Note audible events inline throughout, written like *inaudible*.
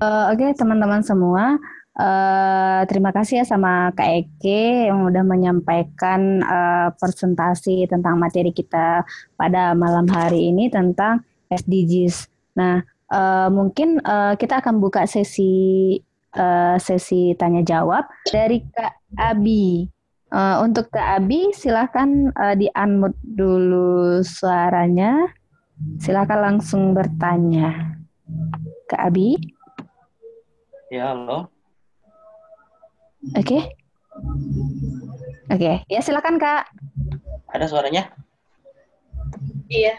Uh, Oke, okay, teman-teman semua, uh, terima kasih ya sama Kak Eke yang udah menyampaikan uh, presentasi tentang materi kita pada malam hari ini tentang SDGs. Nah, uh, mungkin uh, kita akan buka sesi uh, sesi tanya jawab dari Kak Abi. Uh, untuk Kak Abi, silahkan uh, di unmute dulu suaranya. Silahkan langsung bertanya. Kak Abi. Ya, halo. Oke. Okay. Oke, okay. ya silakan Kak. Ada suaranya? Iya.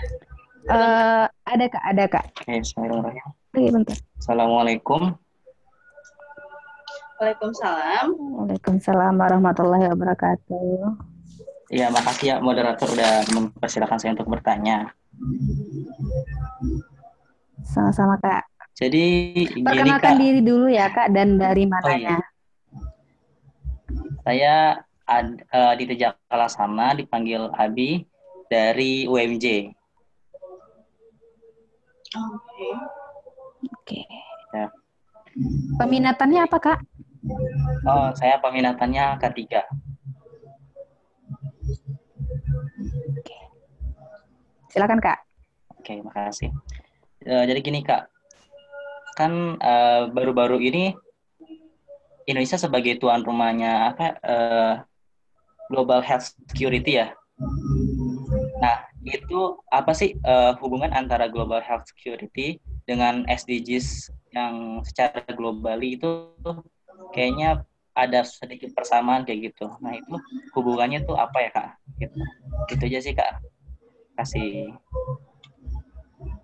Uh, ada Kak, ada Kak. Oke, okay, suaranya. Oke, bentar. Assalamualaikum. Waalaikumsalam. Waalaikumsalam warahmatullahi wabarakatuh. Iya, makasih ya moderator udah mempersilahkan saya untuk bertanya. Sama-sama Kak. Jadi perkenalkan gini, diri dulu ya kak dan dari mananya. Oh, iya. Saya ad, uh, di Tejakala sama dipanggil Abi dari UMJ. Oke. Okay. Oke. Okay. Ya. Peminatannya apa kak? Oh, saya peminatannya ketiga. Oke. Silakan kak. Oke, makasih. Uh, jadi gini kak, kan eh, baru-baru uh, ini Indonesia sebagai tuan rumahnya apa uh, Global Health Security ya. Nah, itu apa sih uh, hubungan antara Global Health Security dengan SDGs yang secara global itu kayaknya ada sedikit persamaan kayak gitu. Nah, itu hubungannya tuh apa ya, Kak? Gitu. Gitu aja sih, Kak. Kasih.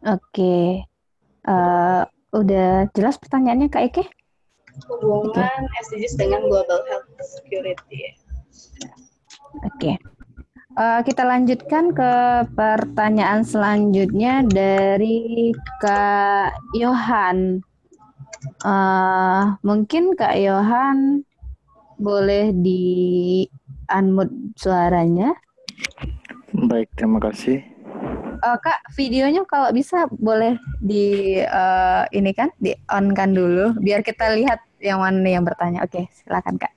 Oke. Okay. Uh, Udah jelas pertanyaannya Kak Eke? Hubungan SDGs dengan Global Health Security. Oke. Okay. Uh, eh, kita lanjutkan ke pertanyaan selanjutnya dari Kak Yohan. Uh, mungkin Kak Yohan boleh di unmute suaranya. Baik, terima kasih uh, kak videonya kalau bisa boleh di uh, ini kan di on kan dulu biar kita lihat yang mana yang bertanya. Oke silakan kak.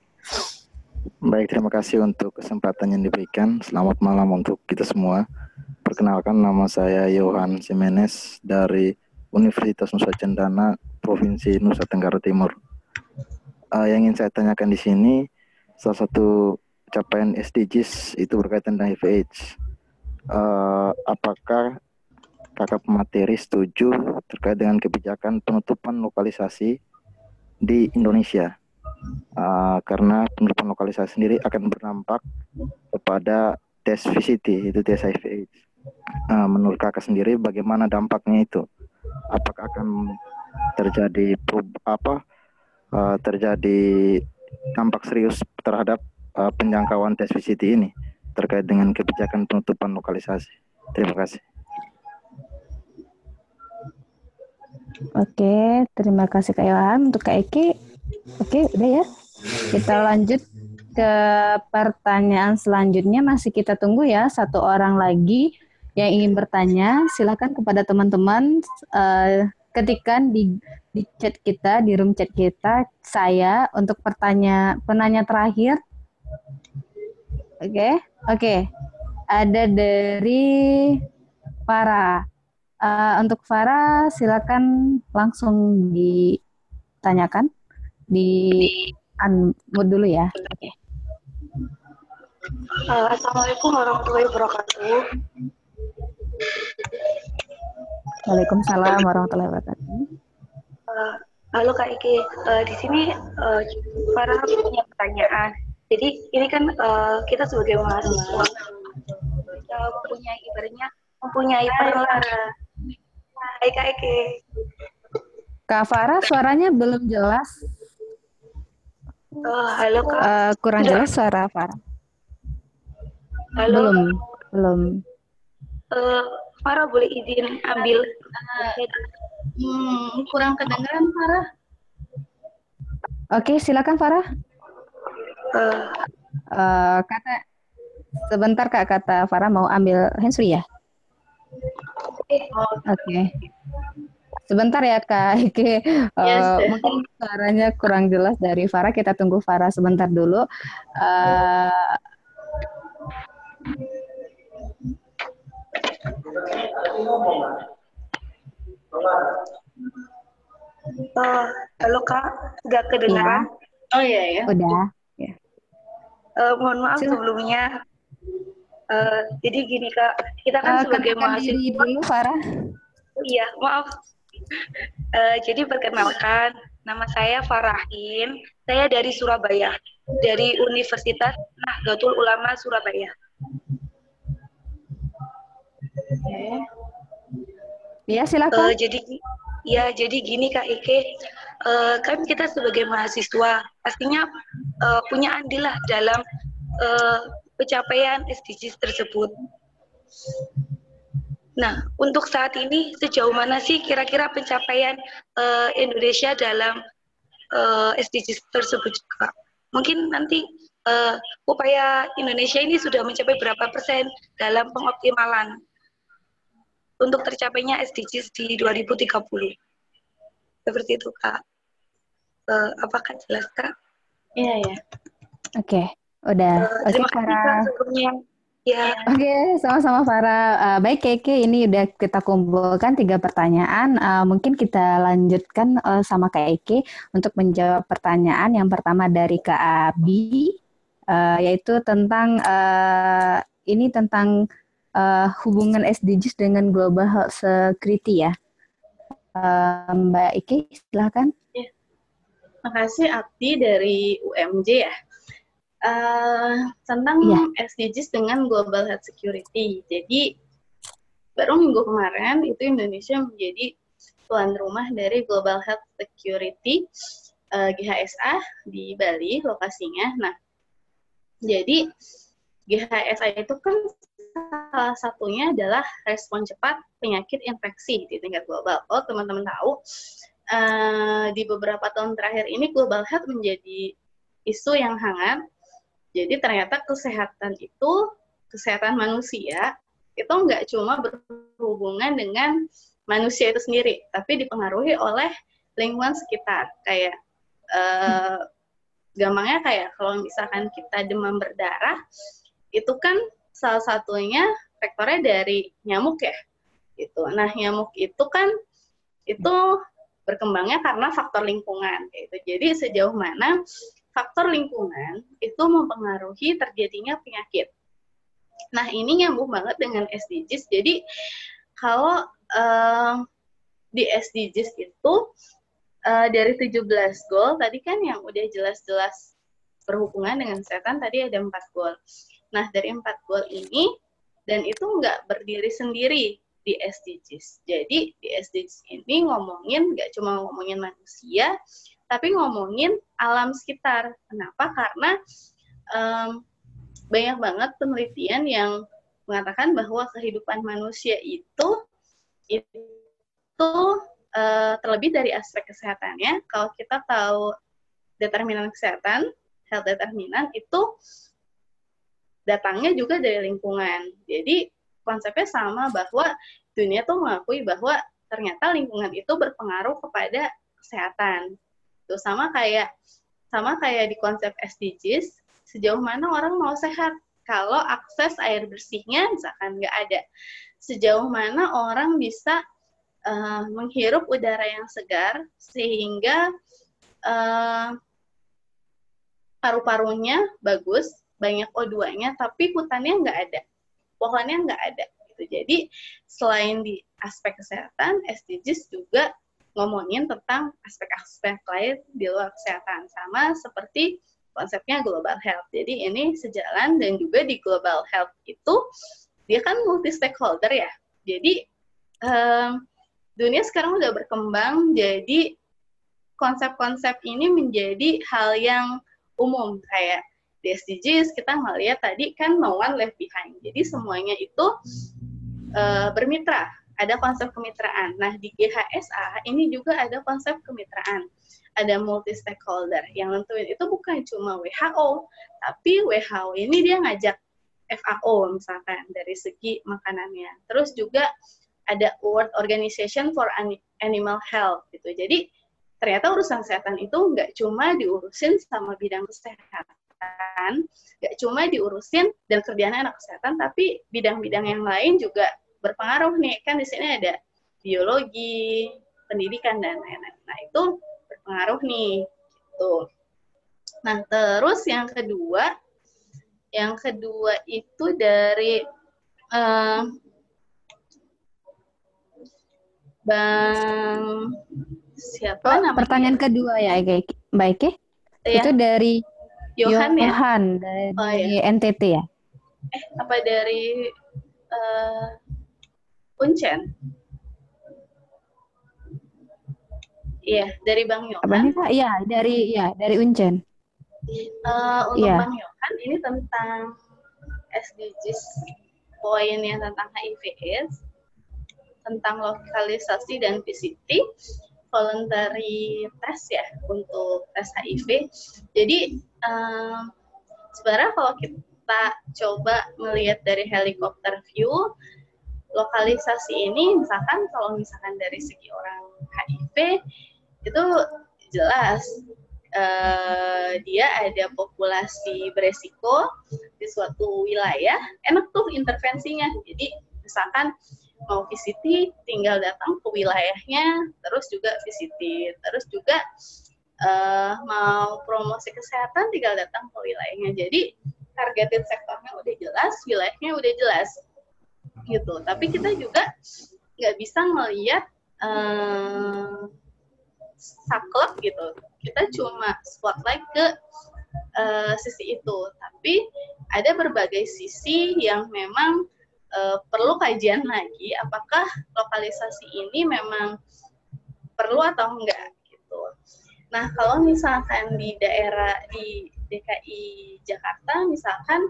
Baik terima kasih untuk kesempatan yang diberikan. Selamat malam untuk kita semua. Perkenalkan nama saya Johan Simenes dari Universitas Nusa Cendana Provinsi Nusa Tenggara Timur. Uh, yang ingin saya tanyakan di sini salah satu capaian SDGs itu berkaitan dengan HIV/AIDS uh, apakah kakak pemateri setuju terkait dengan kebijakan penutupan lokalisasi di Indonesia? Uh, karena penutupan lokalisasi sendiri akan berdampak kepada tes VCT, itu tes HIV. Uh, menurut kakak sendiri bagaimana dampaknya itu? Apakah akan terjadi apa uh, terjadi dampak serius terhadap uh, penjangkauan tes VCT ini? Terkait dengan kebijakan penutupan lokalisasi. Terima kasih. Oke, terima kasih Kak Yohan. Untuk Kak Eki, oke udah ya. Kita lanjut ke pertanyaan selanjutnya. Masih kita tunggu ya, satu orang lagi yang ingin bertanya. Silakan kepada teman-teman uh, ketikan di di chat kita, di room chat kita, saya untuk pertanyaan penanya terakhir. Oke. Okay. Oke, ada dari Farah. Uh, untuk Farah, silakan langsung ditanyakan di unmute dulu ya. Uh, Assalamualaikum warahmatullahi wabarakatuh. Waalaikumsalam warahmatullahi wabarakatuh. Uh, halo Kak Ike, uh, di sini uh, Farah punya pertanyaan. Jadi ini kan uh, kita sebagai mahasiswa kita mempunyai ibaratnya mempunyai peran. Hai Kak Eke. Kak Farah suaranya belum jelas. Oh, halo Kak. Uh, kurang jelas suara Farah. Halo. Belum, belum. Uh, Farah boleh izin ambil. Uh, hmm, kurang kedengaran Farah. Oke, silakan Farah. Uh, kata sebentar kak kata Farah mau ambil handsfree ya? Oke. Okay. Sebentar ya Kak *laughs* Ike. Uh, Yes. mungkin suaranya kurang jelas dari Farah. Kita tunggu Farah sebentar dulu. Uh, Oh, halo Kak, sudah kedengaran? Oh iya ya. udah. Eh, mohon maaf Silakan. sebelumnya. Eh, jadi gini Kak, kita kan Uh, sebagai mahasiswa, dulu Farah. iya maaf. Eh, jadi perkenalkan, nama saya Farahin. Saya dari Surabaya, dari Universitas Nahdlatul Ulama Surabaya. Ya Eh, silakan. jadi ya jadi gini Kak Ike, eh, kan kita sebagai mahasiswa pastinya eh, punya andil lah dalam eh, pencapaian SDGs tersebut. Nah, untuk saat ini sejauh mana sih kira-kira pencapaian eh, Indonesia dalam eh, SDGs tersebut Kak? Mungkin nanti eh, upaya Indonesia ini sudah mencapai berapa persen dalam pengoptimalan untuk tercapainya SDGs di 2030. Seperti itu, Kak. Eh, apakah jelas, Kak? Iya ya. Oke, udah. Eh, Oke Farah. sebelumnya. Ya, Oke, sama-sama Farah. Uh, baik Keke, ini udah kita kumpulkan tiga pertanyaan. Uh, mungkin kita lanjutkan uh, sama Kak Eke untuk menjawab pertanyaan. Yang pertama dari Kak Abi, uh, yaitu tentang uh, ini tentang uh, hubungan SDGs dengan Global Health Security ya. Uh, Mbak Ike, silahkan. Makasih Abdi dari UMJ ya. Eh, tentang Iya. SDGs dengan Global Health Security. Jadi baru minggu kemarin itu Indonesia menjadi tuan rumah dari Global Health Security eh, GHSA di Bali lokasinya. Nah, jadi GHSA itu kan salah satunya adalah respon cepat penyakit infeksi di tingkat global. Oh, teman-teman tahu, eh, di beberapa tahun terakhir ini global health menjadi isu yang hangat. Jadi ternyata kesehatan itu, kesehatan manusia, itu nggak cuma berhubungan dengan manusia itu sendiri, tapi dipengaruhi oleh lingkungan sekitar. Kayak, eh, gampangnya kayak kalau misalkan kita demam berdarah, itu kan salah satunya faktornya dari nyamuk ya. Gitu. Nah, nyamuk itu kan itu berkembangnya karena faktor lingkungan gitu. Jadi sejauh mana faktor lingkungan itu mempengaruhi terjadinya penyakit. Nah, ini nyambung banget dengan SDGs. Jadi kalau eh, di SDGs itu eh, dari 17 goal tadi kan yang udah jelas-jelas berhubungan dengan kesehatan tadi ada empat goal. Nah, dari empat goal ini dan itu nggak berdiri sendiri di SDGs. Jadi di SDGs ini ngomongin nggak cuma ngomongin manusia, tapi ngomongin alam sekitar. Kenapa? Karena em, banyak banget penelitian yang mengatakan bahwa kehidupan manusia itu itu eh, terlebih dari aspek kesehatannya. Kalau kita tahu determinan kesehatan, health determinan itu datangnya juga dari lingkungan. Jadi konsepnya sama bahwa dunia tuh mengakui bahwa ternyata lingkungan itu berpengaruh kepada kesehatan. Itu sama kayak sama kayak di konsep SDGs, sejauh mana orang mau sehat kalau akses air bersihnya misalkan nggak ada. Sejauh mana orang bisa uh, menghirup udara yang segar sehingga uh, paru-parunya bagus, banyak O2-nya, tapi hutannya nggak ada, pohonnya nggak ada. Gitu. Jadi selain di aspek kesehatan, SDGs juga ngomongin tentang aspek-aspek lain di luar kesehatan, sama seperti konsepnya global health. Jadi ini sejalan dan juga di global health itu dia kan multi stakeholder ya. Jadi um, dunia sekarang udah berkembang, jadi konsep-konsep ini menjadi hal yang umum kayak di SDGs kita ngeliat tadi kan no one left behind. Jadi semuanya itu uh, bermitra, ada konsep kemitraan. Nah di GHSA ini juga ada konsep kemitraan, ada multi stakeholder yang nentuin itu bukan cuma WHO, tapi WHO ini dia ngajak FAO misalkan dari segi makanannya. Terus juga ada World Organization for Animal Health gitu. Jadi ternyata urusan kesehatan itu nggak cuma diurusin sama bidang kesehatan, nggak cuma diurusin dan kerjaan anak kesehatan, tapi bidang-bidang yang lain juga berpengaruh nih. Kan di sini ada biologi, pendidikan dan lain-lain. Nah itu berpengaruh nih. Gitu. Nah terus yang kedua, yang kedua itu dari uh, Bang siapa oh, namanya? Pertanyaan kedua ya, Mbak. Ya. Itu dari Johan, ya? Johan dari oh, ya. NTT ya? Eh, apa dari uh, Uncen? Iya, dari Bang Yohan. Apa nih, Pak? Iya, dari ya, dari Uncen. Uh, untuk ya. Bang Yohan ini tentang SDGs poinnya tentang HIV AIDS tentang lokalisasi dan VCT voluntary test ya untuk tes HIV. Jadi sebenarnya kalau kita coba melihat dari helikopter view, lokalisasi ini misalkan kalau misalkan dari segi orang HIV itu jelas uh, dia ada populasi beresiko di suatu wilayah, enak tuh intervensinya. Jadi misalkan mau VCT tinggal datang ke wilayahnya terus juga VCT terus juga uh, mau promosi kesehatan tinggal datang ke wilayahnya. Jadi targeted sektornya udah jelas wilayahnya udah jelas. Gitu. Tapi kita juga nggak bisa melihat uh, saklek gitu. Kita cuma spotlight ke uh, sisi itu. Tapi ada berbagai sisi yang memang uh, perlu kajian lagi. Apakah lokalisasi ini memang perlu atau enggak. Nah, kalau misalkan di daerah di DKI Jakarta misalkan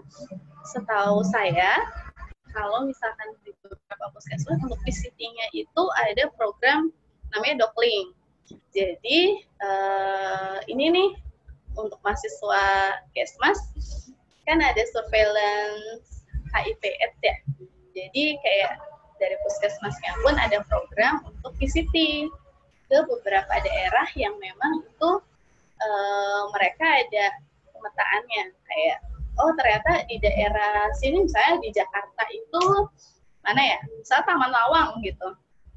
setahu saya kalau misalkan di beberapa puskesmas untuk visitingnya itu ada program namanya Dokling. Jadi uh, ini nih untuk mahasiswa Kesmas kan ada surveillance HIV AIDS ya. Jadi kayak dari puskesmasnya pun ada program untuk visiting ke beberapa daerah yang memang itu e, mereka ada pemetaannya. Kayak oh ternyata di daerah sini misalnya di Jakarta itu mana ya? Misalnya Taman Lawang gitu.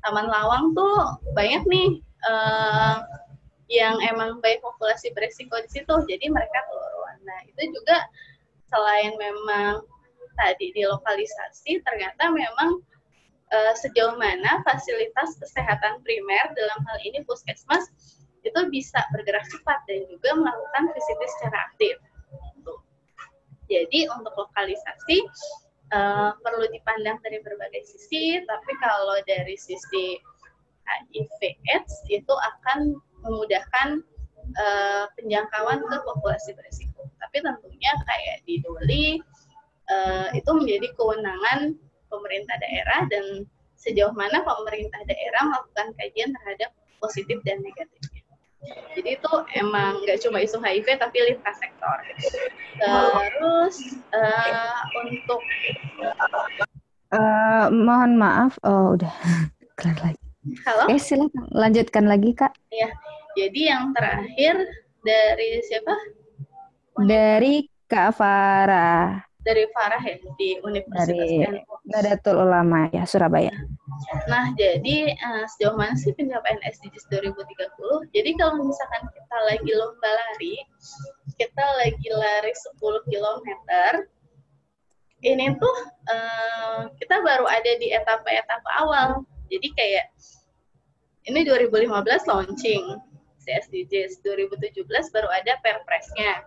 Taman Lawang tuh banyak nih e, yang emang baik populasi beresiko di situ. Jadi mereka keluar nah itu juga selain memang tadi di lokalisasi ternyata memang uh, sejauh mana fasilitas kesehatan primer dalam hal ini puskesmas itu bisa bergerak cepat dan juga melakukan visiti secara aktif. Jadi untuk lokalisasi uh, perlu dipandang dari berbagai sisi, tapi kalau dari sisi HIV AIDS itu akan memudahkan uh, penjangkauan ke populasi berisiko. Tapi tentunya kayak di Doli, uh, itu menjadi kewenangan pemerintah daerah dan sejauh mana pemerintah daerah melakukan kajian terhadap positif dan negatifnya. Jadi itu emang nggak cuma isu HIV tapi lintas sektor. Terus uh, untuk uh, mohon maaf, oh udah *laughs* kelar lagi. Halo. Eh silakan lanjutkan lagi kak. Iya. Jadi yang terakhir dari siapa? Dari Kak Farah dari Farah ya di Universitas dari Nadatul Ulama ya Surabaya. Nah, jadi uh, sejauh mana sih pencapaian SDGs 2030? Jadi kalau misalkan kita lagi lomba lari, kita lagi lari 10 km, ini tuh uh, kita baru ada di etapa-etapa awal. Jadi kayak ini 2015 launching SDGs, 2017 baru ada perpresnya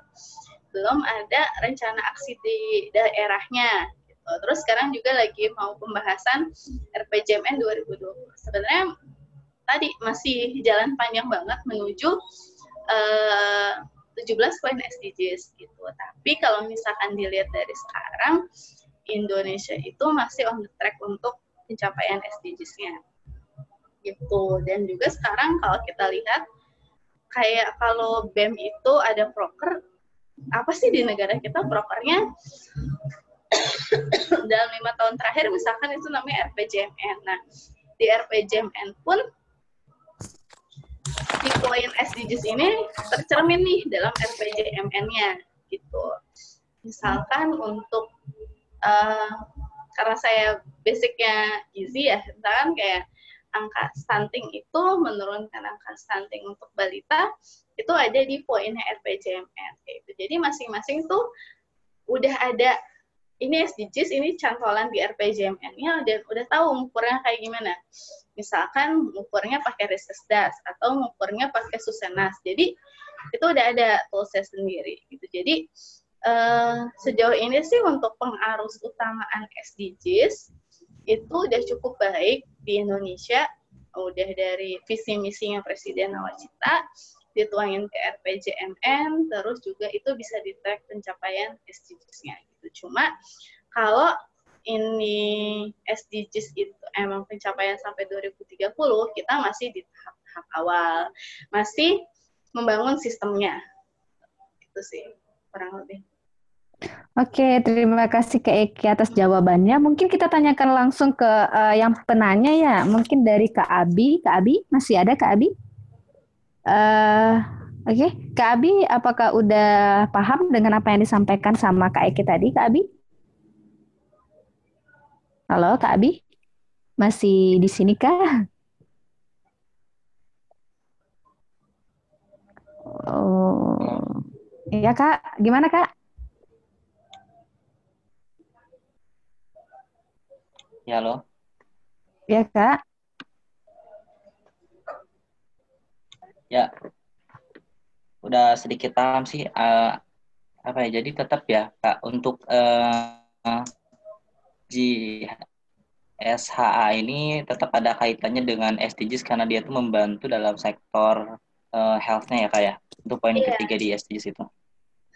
belum ada rencana aksi di daerahnya. Gitu. Terus sekarang juga lagi mau pembahasan RPJMN 2020. Sebenarnya tadi masih jalan panjang banget menuju uh, 17 poin SDGs gitu. Tapi kalau misalkan dilihat dari sekarang, Indonesia itu masih on the track untuk pencapaian SDGs-nya. Gitu. Dan juga sekarang kalau kita lihat kayak kalau BEM itu ada proker apa sih di negara kita prokernya dalam lima tahun terakhir misalkan itu namanya RPJMN. Nah di RPJMN pun di poin SDGs ini tercermin nih dalam RPJMN-nya gitu. Misalkan untuk uh, karena saya basicnya easy ya, misalkan kayak angka stunting itu menurunkan angka stunting untuk balita itu ada di poinnya RPJMN gitu. Jadi masing-masing tuh udah ada ini SDGs, ini cantolan di RPJMN-nya dan udah tahu ukurnya kayak gimana. Misalkan ukurnya pakai Resesdas atau ukurnya pakai Susenas. Jadi itu udah ada toolsnya sendiri gitu. Jadi uh, sejauh ini sih untuk pengarus utamaan SDGs itu udah cukup baik di Indonesia. Udah dari visi misinya Presiden Nawacita dituangin ke RPJMN, terus juga itu bisa di-track pencapaian SDGs-nya gitu. Cuma kalau ini SDGs itu emang pencapaian sampai 2030, kita masih di tahap-tahap awal. Masih membangun sistemnya. Itu sih, kurang lebih. Oke, terima kasih ke Eki atas jawabannya. Mungkin kita tanyakan langsung ke uh, yang penanya ya. Mungkin dari Kak Abi. Kak Abi, masih ada Kak Abi? Uh, Oke, okay. Kak Abi, apakah udah paham dengan apa yang disampaikan sama Kak Eki tadi, Kak Abi? Halo, Kak Abi? Masih di sini kah? Oh, iya Kak. Gimana Kak? Ya, halo. Ya, Kak. Ya, udah sedikit paham sih uh, apa ya jadi tetap ya kak untuk uh, GSHA ini tetap ada kaitannya dengan SDGs karena dia tuh membantu dalam sektor uh, healthnya ya kak ya untuk poin yeah. ketiga di SDGs itu.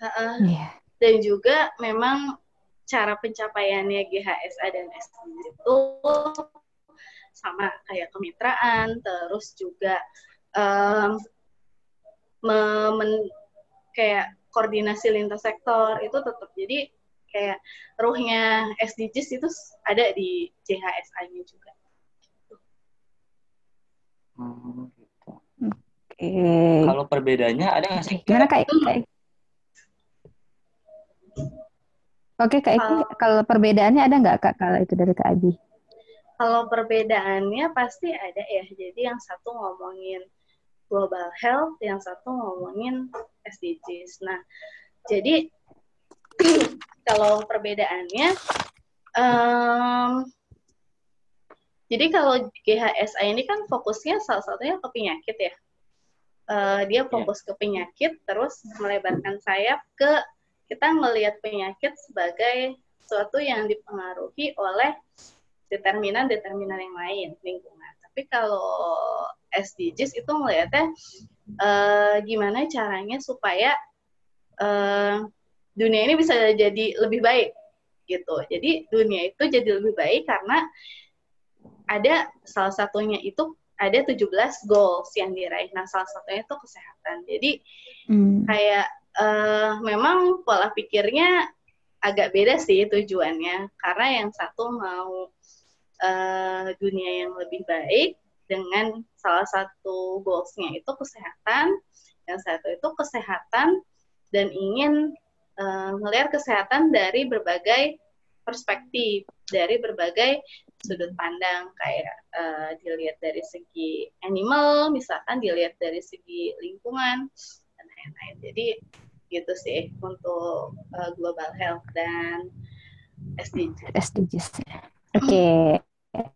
Uh, yeah. Dan juga memang cara pencapaiannya GHSA dan SDGs itu sama kayak kemitraan, terus juga um, men, kayak koordinasi lintas sektor itu tetap jadi kayak ruhnya SDGs itu ada di CHSI-nya juga. Hmm, gitu. Oke. Okay. Kalau perbedaannya ada nggak sih? Gimana kak? Oke kak Eki, kalau, kalau perbedaannya ada nggak kak kalau itu dari kak Abi? Kalau perbedaannya pasti ada ya. Jadi yang satu ngomongin global health, yang satu ngomongin SDGs. Nah, jadi *clears throat* kalau perbedaannya, um, jadi kalau GHSA ini kan fokusnya salah satunya ke penyakit ya. Uh, dia iya. fokus yeah. ke penyakit, terus melebarkan sayap ke kita melihat penyakit sebagai sesuatu yang dipengaruhi oleh determinan-determinan yang lain, lingkungan. Tapi kalau SDGs itu melihatnya uh, gimana caranya supaya uh, dunia ini bisa jadi lebih baik gitu. Jadi dunia itu jadi lebih baik karena ada salah satunya itu ada 17 goals yang diraih. Nah, salah satunya itu kesehatan. Jadi hmm. kayak uh, memang pola pikirnya agak beda sih tujuannya. Karena yang satu mau uh, dunia yang lebih baik, dengan salah satu goalsnya itu kesehatan, yang satu itu kesehatan dan ingin uh, melihat kesehatan dari berbagai perspektif, dari berbagai sudut pandang kayak uh, dilihat dari segi animal, misalkan dilihat dari segi lingkungan lain-lain. Jadi gitu sih untuk uh, global health dan SDGs. SDGs. Oke. Okay.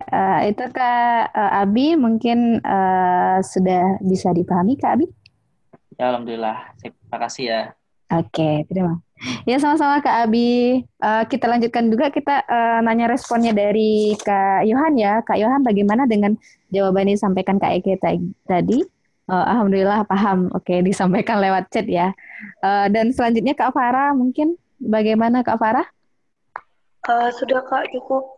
Uh, itu Kak uh, Abi mungkin uh, sudah bisa dipahami Kak Abi? Ya Alhamdulillah, terima kasih ya. Oke, okay, terima. Ya sama-sama Kak Abi. Uh, kita lanjutkan juga kita uh, nanya responnya dari Kak Yohan ya. Kak Yohan bagaimana dengan jawaban yang disampaikan Kak Eke tadi? Uh, Alhamdulillah paham. Oke, okay, *laughs* disampaikan lewat chat ya. Uh, dan selanjutnya Kak Farah mungkin bagaimana Kak Farah? Uh, sudah Kak cukup.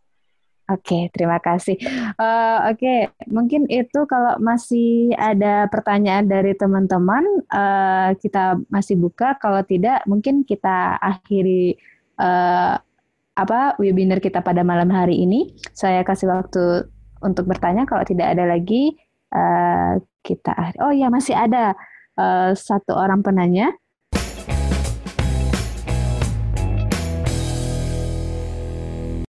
Oke, terima kasih. Uh, Oke, okay. mungkin itu kalau masih ada pertanyaan dari teman-teman, uh, kita masih buka. Kalau tidak, mungkin kita akhiri uh, apa webinar kita pada malam hari ini. Saya kasih waktu untuk bertanya. Kalau tidak ada lagi, uh, kita oh ya masih ada uh, satu orang penanya